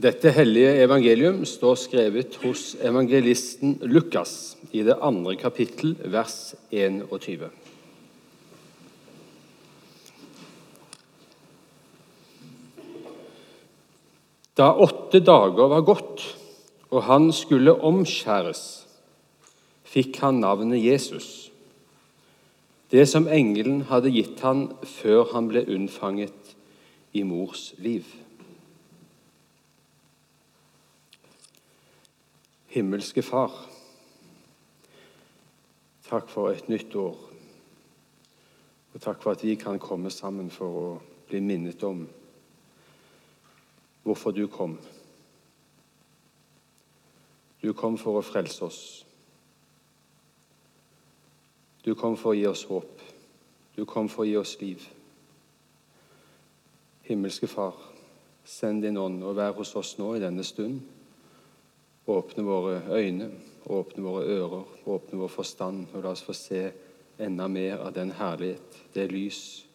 Dette hellige evangelium står skrevet hos evangelisten Lukas i det andre kapittel, vers 21. Da åtte dager var gått og han skulle omskjæres, fikk han navnet Jesus, det som engelen hadde gitt han før han ble unnfanget i mors liv. Himmelske Far, takk for et nytt år. Og takk for at vi kan komme sammen for å bli minnet om hvorfor du kom. Du kom for å frelse oss. Du kom for å gi oss håp. Du kom for å gi oss liv. Himmelske Far, send din ånd og vær hos oss nå i denne stund. Åpne våre øyne, åpne våre ører, åpne vår forstand, og la oss få se enda mer av den herlighet, det lys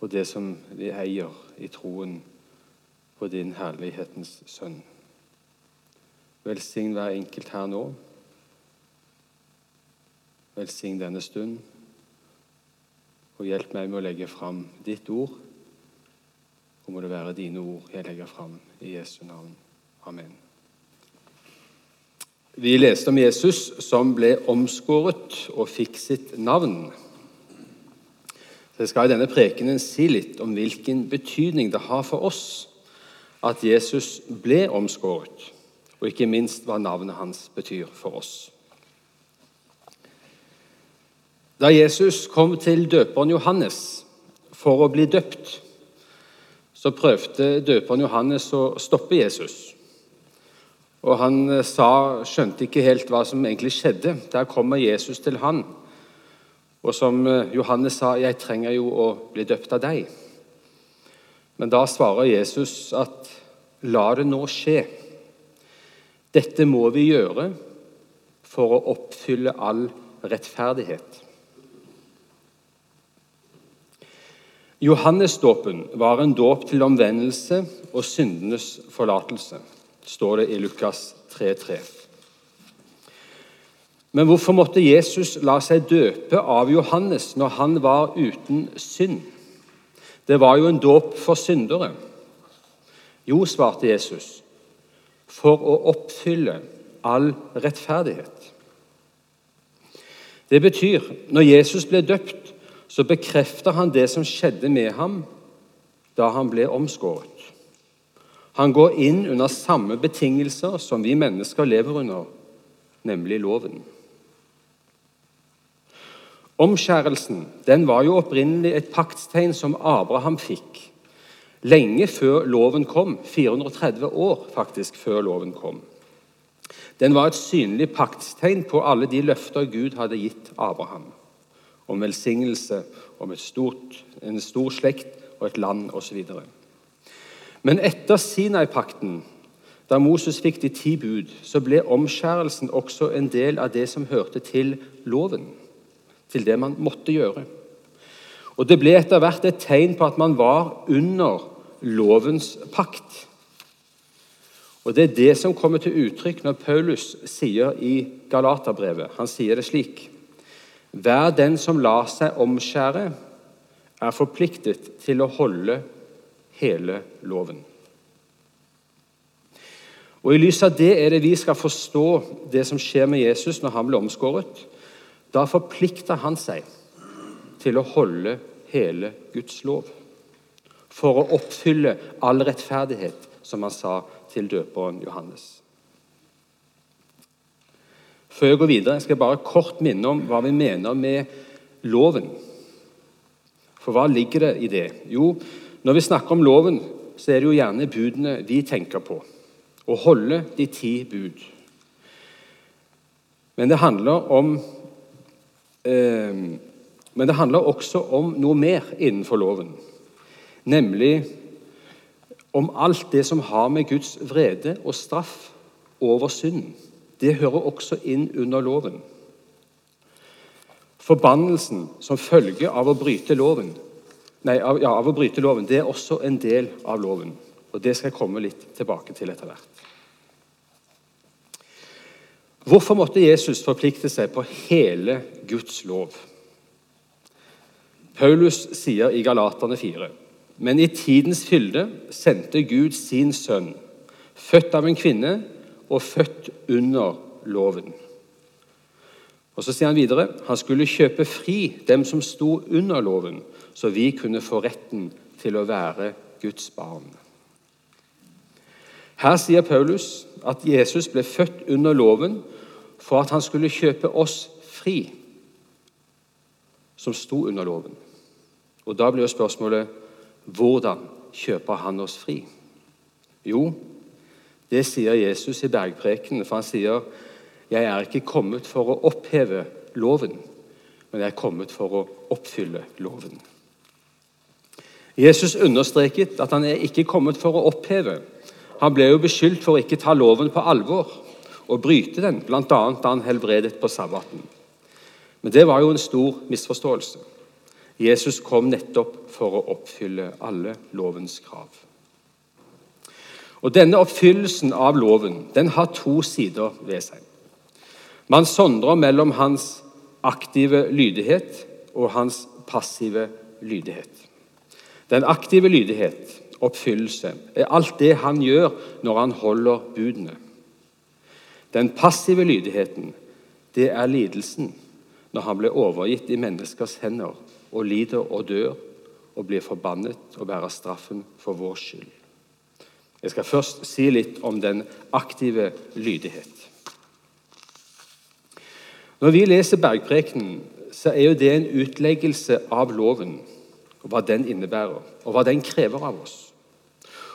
og det som vi eier i troen på din herlighetens sønn. Velsign hver enkelt her nå. Velsign denne stund, og hjelp meg med å legge fram ditt ord. Og må det være dine ord jeg legger fram i Jesu navn. Amen. Vi leste om Jesus som ble omskåret og fikk sitt navn. Så Jeg skal i denne prekenen si litt om hvilken betydning det har for oss at Jesus ble omskåret, og ikke minst hva navnet hans betyr for oss. Da Jesus kom til døperen Johannes for å bli døpt, så prøvde døperen Johannes å stoppe Jesus. Og han eh, sa, skjønte ikke helt hva som egentlig skjedde. Der kommer Jesus til han. Og som eh, Johannes sa, 'Jeg trenger jo å bli døpt av deg'. Men da svarer Jesus at 'la det nå skje'. Dette må vi gjøre for å oppfylle all rettferdighet. Johannesdåpen var en dåp til omvendelse og syndenes forlatelse står det i Lukas 3,3. Men hvorfor måtte Jesus la seg døpe av Johannes når han var uten synd? Det var jo en dåp for syndere. Jo, svarte Jesus, for å oppfylle all rettferdighet. Det betyr, når Jesus ble døpt, så bekrefter han det som skjedde med ham da han ble omskåret. Han går inn under samme betingelser som vi mennesker lever under, nemlig loven. Omskjærelsen den var jo opprinnelig et paktstegn som Abraham fikk lenge før loven kom. 430 år faktisk før loven kom. Den var et synlig paktstegn på alle de løfter Gud hadde gitt Abraham. Om velsignelse, om stort, en stor slekt og et land osv. Men etter Sinai-pakten, da Moses fikk de ti bud, så ble omskjærelsen også en del av det som hørte til loven. Til det man måtte gjøre. Og Det ble etter hvert et tegn på at man var under lovens pakt. Og Det er det som kommer til uttrykk når Paulus sier i Galaterbrevet. Han sier det slik.: Hver den som lar seg omskjære, er forpliktet til å holde hele loven. Og I lys av det er det vi skal forstå det som skjer med Jesus når han blir omskåret. Da forplikter han seg til å holde hele Guds lov. For å oppfylle all rettferdighet, som han sa til døperen Johannes. Før jeg går videre, skal jeg bare kort minne om hva vi mener med loven. For hva ligger det i det? Jo, når vi snakker om loven, så er det jo gjerne budene vi tenker på. Å holde de ti bud. Men det handler om eh, Men det handler også om noe mer innenfor loven. Nemlig om alt det som har med Guds vrede og straff over synd. Det hører også inn under loven. Forbannelsen som følge av å bryte loven nei, av, ja, av å bryte loven, det er også en del av loven. Og Det skal jeg komme litt tilbake til etter hvert. Hvorfor måtte Jesus forplikte seg på hele Guds lov? Paulus sier i Galaterne 4.: Men i tidens fylde sendte Gud sin sønn, født av en kvinne og født under loven. Og Så sier han videre han skulle kjøpe fri dem som sto under loven, så vi kunne få retten til å være Guds barn. Her sier Paulus at Jesus ble født under loven for at han skulle kjøpe oss fri, som sto under loven. Og Da blir jo spørsmålet hvordan kjøper han oss fri? Jo, det sier Jesus i bergprekenen, for han sier jeg er ikke kommet for å oppheve loven, men jeg er kommet for å oppfylle loven. Jesus understreket at han er ikke kommet for å oppheve. Han ble jo beskyldt for å ikke ta loven på alvor og bryte den, bl.a. da han helbredet på sabbaten. Men det var jo en stor misforståelse. Jesus kom nettopp for å oppfylle alle lovens krav. Og Denne oppfyllelsen av loven den har to sider ved seg. Man sondrer mellom hans aktive lydighet og hans passive lydighet. Den aktive lydighet, oppfyllelse, er alt det han gjør når han holder budene. Den passive lydigheten, det er lidelsen når han blir overgitt i menneskers hender og lider og dør og blir forbannet og bærer straffen for vår skyld. Jeg skal først si litt om den aktive lydighet. Når vi leser Bergprekenen, så er jo det en utleggelse av loven, og hva den innebærer, og hva den krever av oss.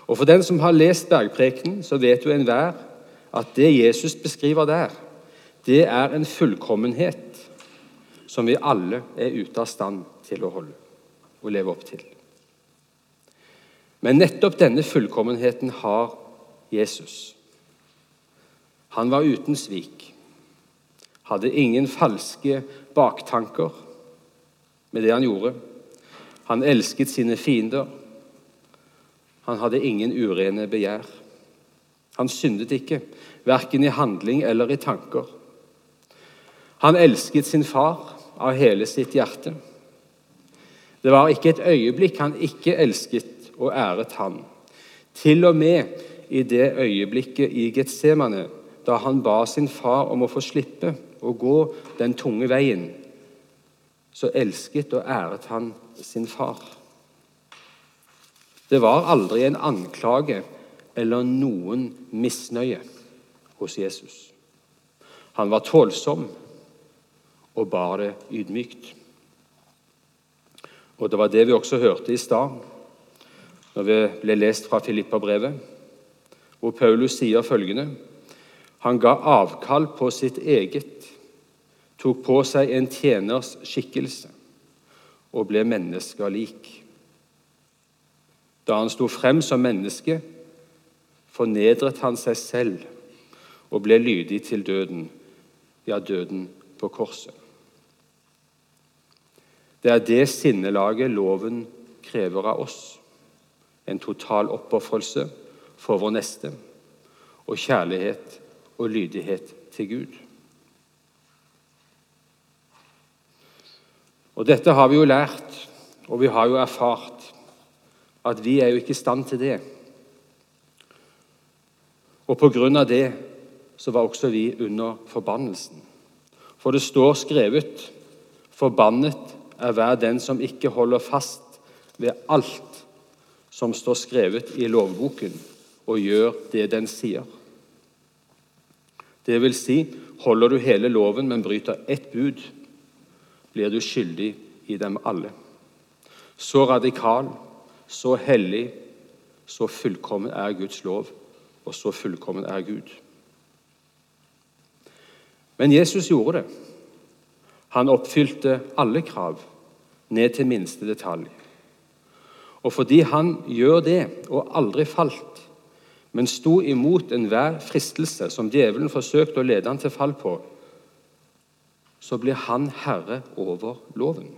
Og For den som har lest Bergprekenen, så vet jo enhver at det Jesus beskriver der, det er en fullkommenhet som vi alle er ute av stand til å holde og leve opp til. Men nettopp denne fullkommenheten har Jesus. Han var uten svik, hadde ingen falske baktanker med det han gjorde. Han elsket sine fiender. Han hadde ingen urene begjær. Han syndet ikke, verken i handling eller i tanker. Han elsket sin far av hele sitt hjerte. Det var ikke et øyeblikk han ikke elsket og æret ham. Til og med i det øyeblikket i Getsemane, da han ba sin far om å få slippe å gå den tunge veien, så elsket og æret han sin far. Det var aldri en anklage eller noen misnøye hos Jesus. Han var tålsom og bar det ydmykt. Og Det var det vi også hørte i stad, når vi ble lest fra Filippa-brevet, hvor Paulus sier følgende Han ga avkall på sitt eget, tok på seg en tjeners skikkelse og ble mennesker lik. Da han sto frem som menneske, fornedret han seg selv og ble lydig til døden, ja, døden på korset. Det er det sinnelaget loven krever av oss. En total oppofrelse for vår neste og kjærlighet og lydighet til Gud. Og Dette har vi jo lært, og vi har jo erfart, at vi er jo ikke i stand til det. Og på grunn av det så var også vi under forbannelsen. For det står skrevet 'Forbannet er hver den som ikke holder fast ved alt som står skrevet i lovboken, og gjør det den sier'. Det vil si, holder du hele loven, men bryter ett bud, blir du skyldig i dem alle. Så radikal, så hellig, så fullkommen er Guds lov og så fullkommen er Gud. Men Jesus gjorde det. Han oppfylte alle krav, ned til minste detalj. Og fordi han gjør det, og aldri falt, men sto imot enhver fristelse som djevelen forsøkte å lede han til fall på, så blir han herre over loven.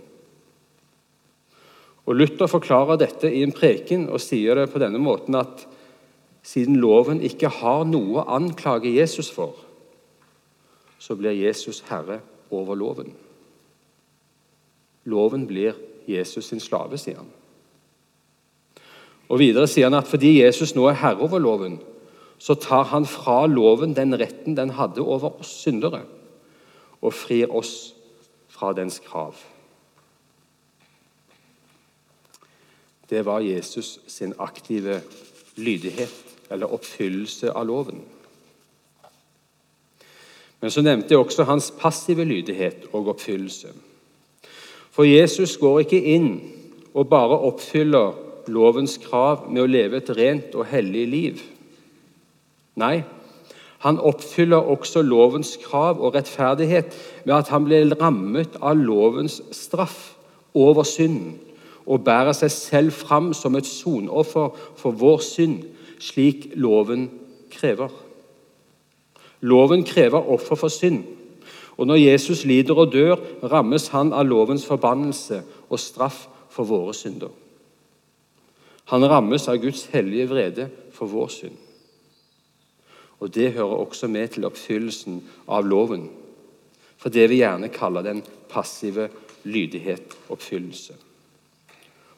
Og Luther forklarer dette i en preken og sier det på denne måten at siden loven ikke har noe å anklage Jesus for, så blir Jesus herre over loven. Loven blir Jesus sin slave, sier han. Og Videre sier han at fordi Jesus nå er herre over loven, så tar han fra loven den retten den hadde over oss syndere, og frir oss fra dens krav. Det var Jesus sin aktive lydighet, eller oppfyllelse av loven. Men så nevnte jeg også hans passive lydighet og oppfyllelse. For Jesus går ikke inn og bare oppfyller lovens krav med å leve et rent og hellig liv. Nei, han oppfyller også lovens krav og rettferdighet ved at han ble rammet av lovens straff over synden og bærer seg selv fram som et sonoffer for vår synd, slik loven krever. Loven krever offer for synd. Og når Jesus lider og dør, rammes han av lovens forbannelse og straff for våre synder. Han rammes av Guds hellige vrede for vår synd. Og Det hører også med til oppfyllelsen av loven, for det vi gjerne kaller den passive lydighet-oppfyllelse.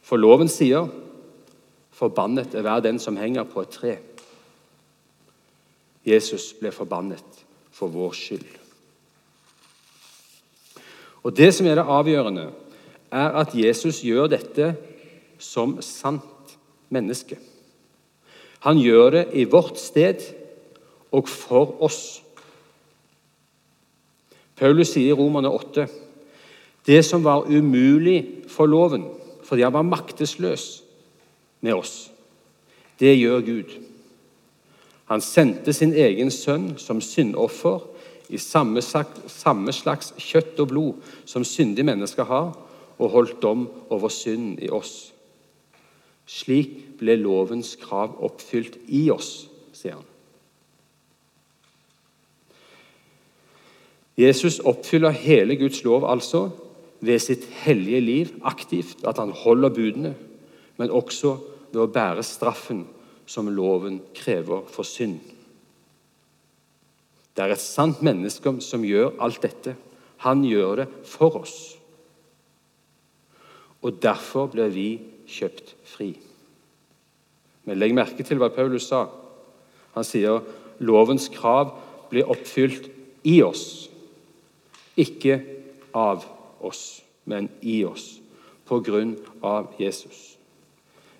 For loven sier 'forbannet er hver den som henger på et tre'. Jesus ble forbannet for vår skyld. Og Det som er det avgjørende, er at Jesus gjør dette som sant menneske. Han gjør det i vårt sted og for oss. Paulus sier i Romerne 8 det som var umulig for loven, fordi han var maktesløs med oss, det gjør Gud. Han sendte sin egen sønn som syndoffer i samme, slags kjøtt og blod som syndige mennesker har, og holdt dom over synden i oss. Slik ble lovens krav oppfylt i oss, sier han. Jesus oppfyller hele Guds lov altså ved sitt hellige liv aktivt, at han holder budene, men også ved å bære straffen som loven krever for synd. Det er et sant menneske som gjør alt dette. Han gjør det for oss. Og derfor blir vi kjøpt fri. Men legg merke til hva Paulus sa. Han sier lovens krav blir oppfylt i oss. Ikke av oss, men i oss. På grunn av Jesus.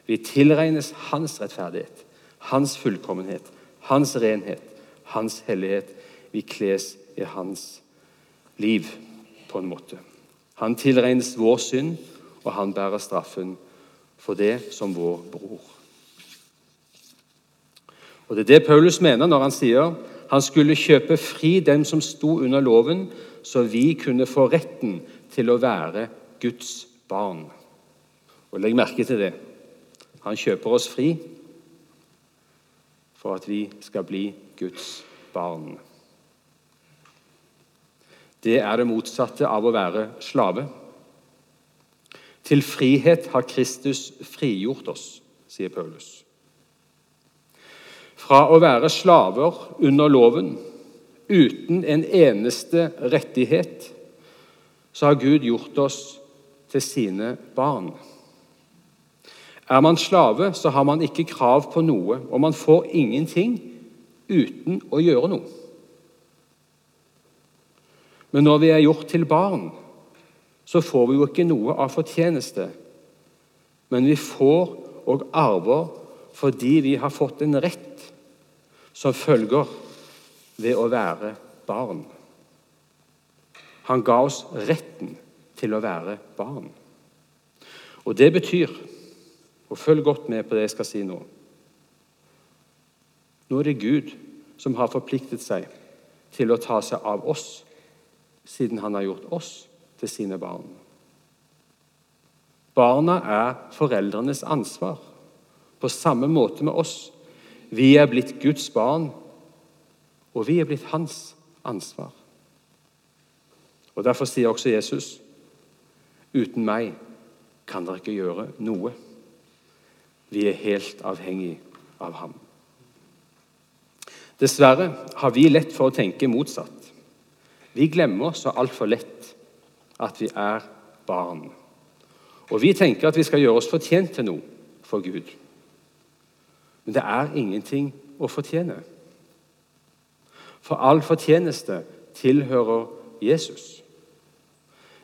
Vi tilregnes hans rettferdighet, hans fullkommenhet, hans renhet, hans hellighet vi kles i hans liv, på en måte. Han tilregnes vår synd, og han bærer straffen for det som vår bror. Og Det er det Paulus mener når han sier han skulle kjøpe fri dem som sto under loven, så vi kunne få retten til å være Guds barn. Og Legg merke til det. Han kjøper oss fri for at vi skal bli Guds barn. Det er det motsatte av å være slave. Til frihet har Kristus frigjort oss, sier Paulus. Fra å være slaver under loven, uten en eneste rettighet, så har Gud gjort oss til sine barn. Er man slave, så har man ikke krav på noe, og man får ingenting uten å gjøre noe. Men når vi er gjort til barn, så får vi jo ikke noe av fortjeneste. Men vi får og arver fordi vi har fått en rett som følger ved å være barn. Han ga oss retten til å være barn. Og det betyr og Følg godt med på det jeg skal si nå. Nå er det Gud som har forpliktet seg til å ta seg av oss siden han har gjort oss til sine barn. Barna er foreldrenes ansvar, på samme måte med oss. Vi er blitt Guds barn, og vi er blitt hans ansvar. Og Derfor sier også Jesus, 'Uten meg kan dere ikke gjøre noe.' Vi er helt avhengig av ham. Dessverre har vi lett for å tenke motsatt. Vi glemmer så altfor lett at vi er barn. Og vi tenker at vi skal gjøre oss fortjent til noe for Gud. Men det er ingenting å fortjene. For all fortjeneste tilhører Jesus.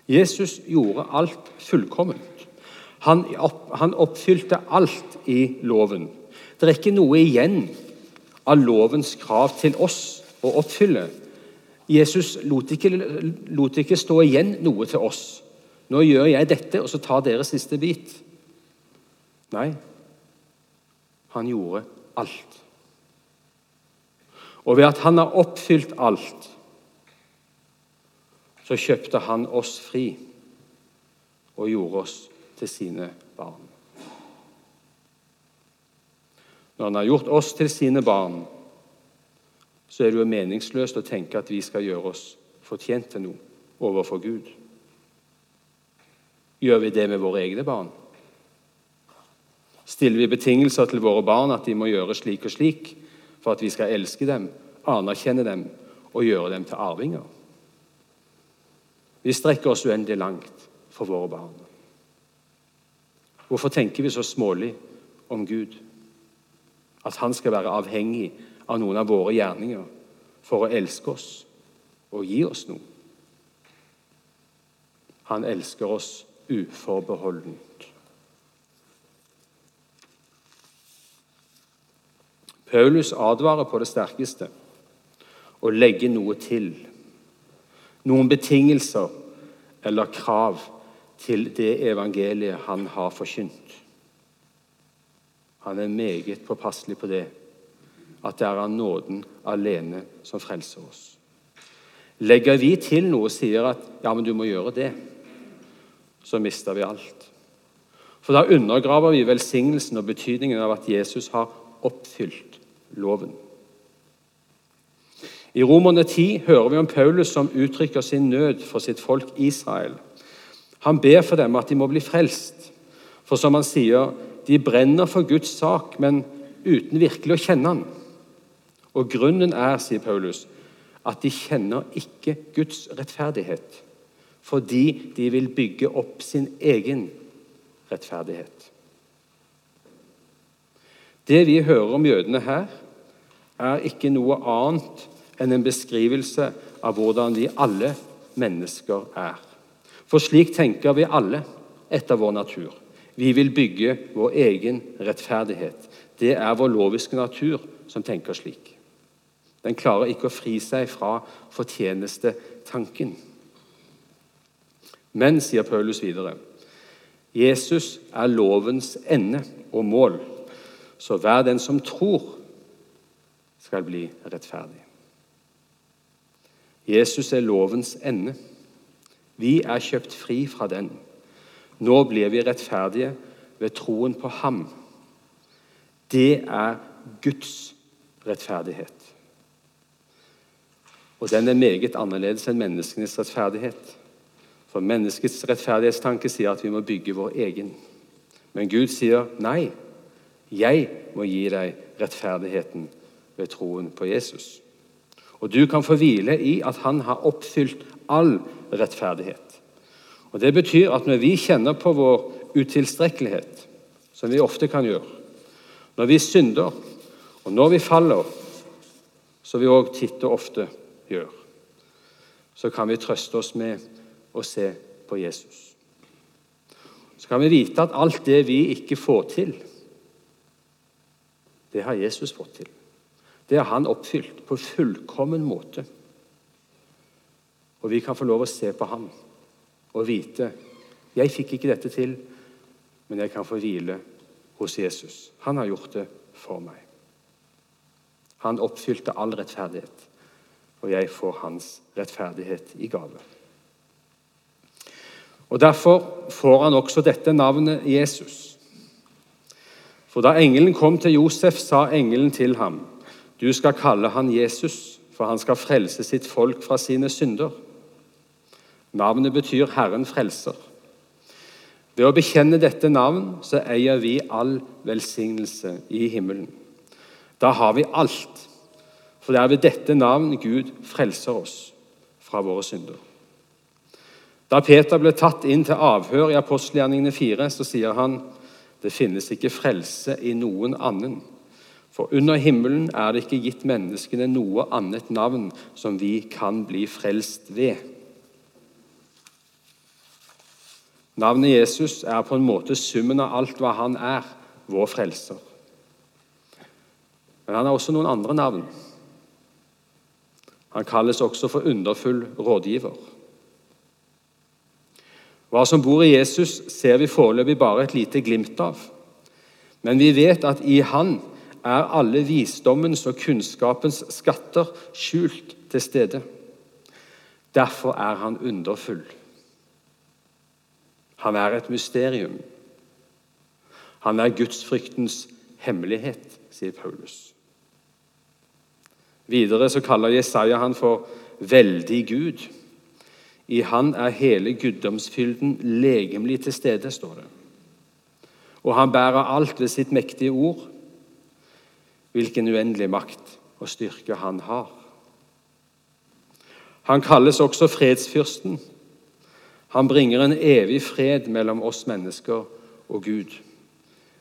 Jesus gjorde alt fullkomment. Han, opp, han oppfylte alt i loven. Det er ikke noe igjen av lovens krav til oss å oppfylle. Jesus lot ikke, lot ikke stå igjen noe til oss. Nå gjør jeg dette, og så tar dere siste bit. Nei, han gjorde alt. Og ved at han har oppfylt alt, så kjøpte han oss fri og gjorde oss til sine barn. Når han har gjort oss til sine barn, så er det jo meningsløst å tenke at vi skal gjøre oss fortjent til noe overfor Gud. Gjør vi det med våre egne barn? Stiller vi betingelser til våre barn at de må gjøre slik og slik for at vi skal elske dem, anerkjenne dem og gjøre dem til arvinger? Vi strekker oss uendelig langt for våre barn. Hvorfor tenker vi så smålig om Gud? At han skal være avhengig av noen av våre gjerninger for å elske oss og gi oss noe. Han elsker oss uforbeholdent. Paulus advarer på det sterkeste å legge noe til noen betingelser eller krav til det evangeliet han har forkynt. Han er meget påpasselig på det, at det er av nåden alene som frelser oss. Legger vi til noe og sier at 'ja, men du må gjøre det', så mister vi alt. For da undergraver vi velsignelsen og betydningen av at Jesus har oppfylt loven. I Romerne 10 hører vi om Paulus som uttrykker sin nød for sitt folk Israel. Han ber for dem at de må bli frelst. For som han sier, de brenner for Guds sak, men uten virkelig å kjenne Han. Og grunnen er, sier Paulus, at de kjenner ikke Guds rettferdighet. Fordi de vil bygge opp sin egen rettferdighet. Det vi hører om jødene her, er ikke noe annet enn en beskrivelse av hvordan vi alle mennesker er. For slik tenker vi alle etter vår natur. Vi vil bygge vår egen rettferdighet. Det er vår loviske natur som tenker slik. Den klarer ikke å fri seg fra fortjenestetanken. Men, sier Paulus videre, Jesus er lovens ende og mål, så hver den som tror, skal bli rettferdig. Jesus er lovens ende. Vi er kjøpt fri fra den. Nå blir vi rettferdige ved troen på ham. Det er Guds rettferdighet. Og den er meget annerledes enn menneskenes rettferdighet. For menneskets rettferdighetstanke sier at vi må bygge vår egen. Men Gud sier nei. Jeg må gi deg rettferdigheten ved troen på Jesus. Og du kan få hvile i at han har oppfylt all rettferdighet. Og Det betyr at når vi kjenner på vår utilstrekkelighet, som vi ofte kan gjøre, når vi synder, og når vi faller, som vi òg titt og ofte gjør, så kan vi trøste oss med å se på Jesus. Så kan vi vite at alt det vi ikke får til, det har Jesus fått til. Det har han oppfylt på fullkommen måte. Og vi kan få lov å se på ham og vite jeg fikk ikke dette til, men jeg kan få hvile hos Jesus. Han har gjort det for meg. Han oppfylte all rettferdighet, og jeg får hans rettferdighet i gave. Og Derfor får han også dette navnet Jesus. For da engelen kom til Josef, sa engelen til ham:" Du skal kalle han Jesus, for han skal frelse sitt folk fra sine synder. Navnet betyr Herren frelser. Ved å bekjenne dette navn så eier vi all velsignelse i himmelen. Da har vi alt, For det er ved dette navn Gud frelser oss fra våre synder. Da Peter ble tatt inn til avhør i apostelgjerningene 4, så sier han det finnes ikke frelse i noen annen. For under himmelen er det ikke gitt menneskene noe annet navn som vi kan bli frelst ved. Navnet Jesus er på en måte summen av alt hva han er, vår frelser. Men han har også noen andre navn. Han kalles også for underfull rådgiver. Hva som bor i Jesus, ser vi foreløpig bare et lite glimt av. Men vi vet at i Han er alle visdommens og kunnskapens skatter skjult til stede. Derfor er han underfull. Han er et mysterium. Han er gudsfryktens hemmelighet, sier Paulus. Videre så kaller Jesaja han for 'veldig Gud'. I han er hele guddomsfylden legemlig til stede, står det. Og han bærer alt ved sitt mektige ord. Hvilken uendelig makt og styrke han har. Han kalles også fredsfyrsten. Han bringer en evig fred mellom oss mennesker og Gud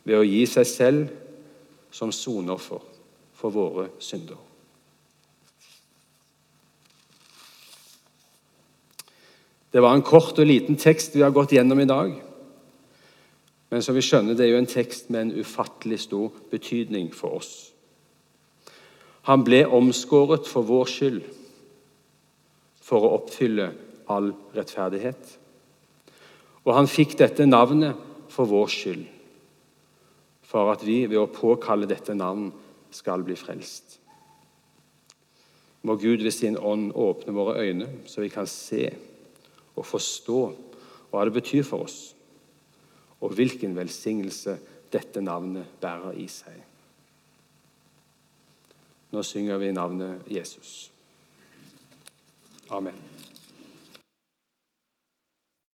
ved å gi seg selv som sonoffer for våre synder. Det var en kort og liten tekst vi har gått gjennom i dag. Men som vi skjønner, det er jo en tekst med en ufattelig stor betydning for oss. Han ble omskåret for vår skyld, for å oppfylle all rettferdighet. Og han fikk dette navnet for vår skyld, for at vi ved å påkalle dette navn skal bli frelst. Må Gud ved sin ånd åpne våre øyne, så vi kan se og forstå hva det betyr for oss, og hvilken velsignelse dette navnet bærer i seg. Nå synger vi navnet Jesus. Amen.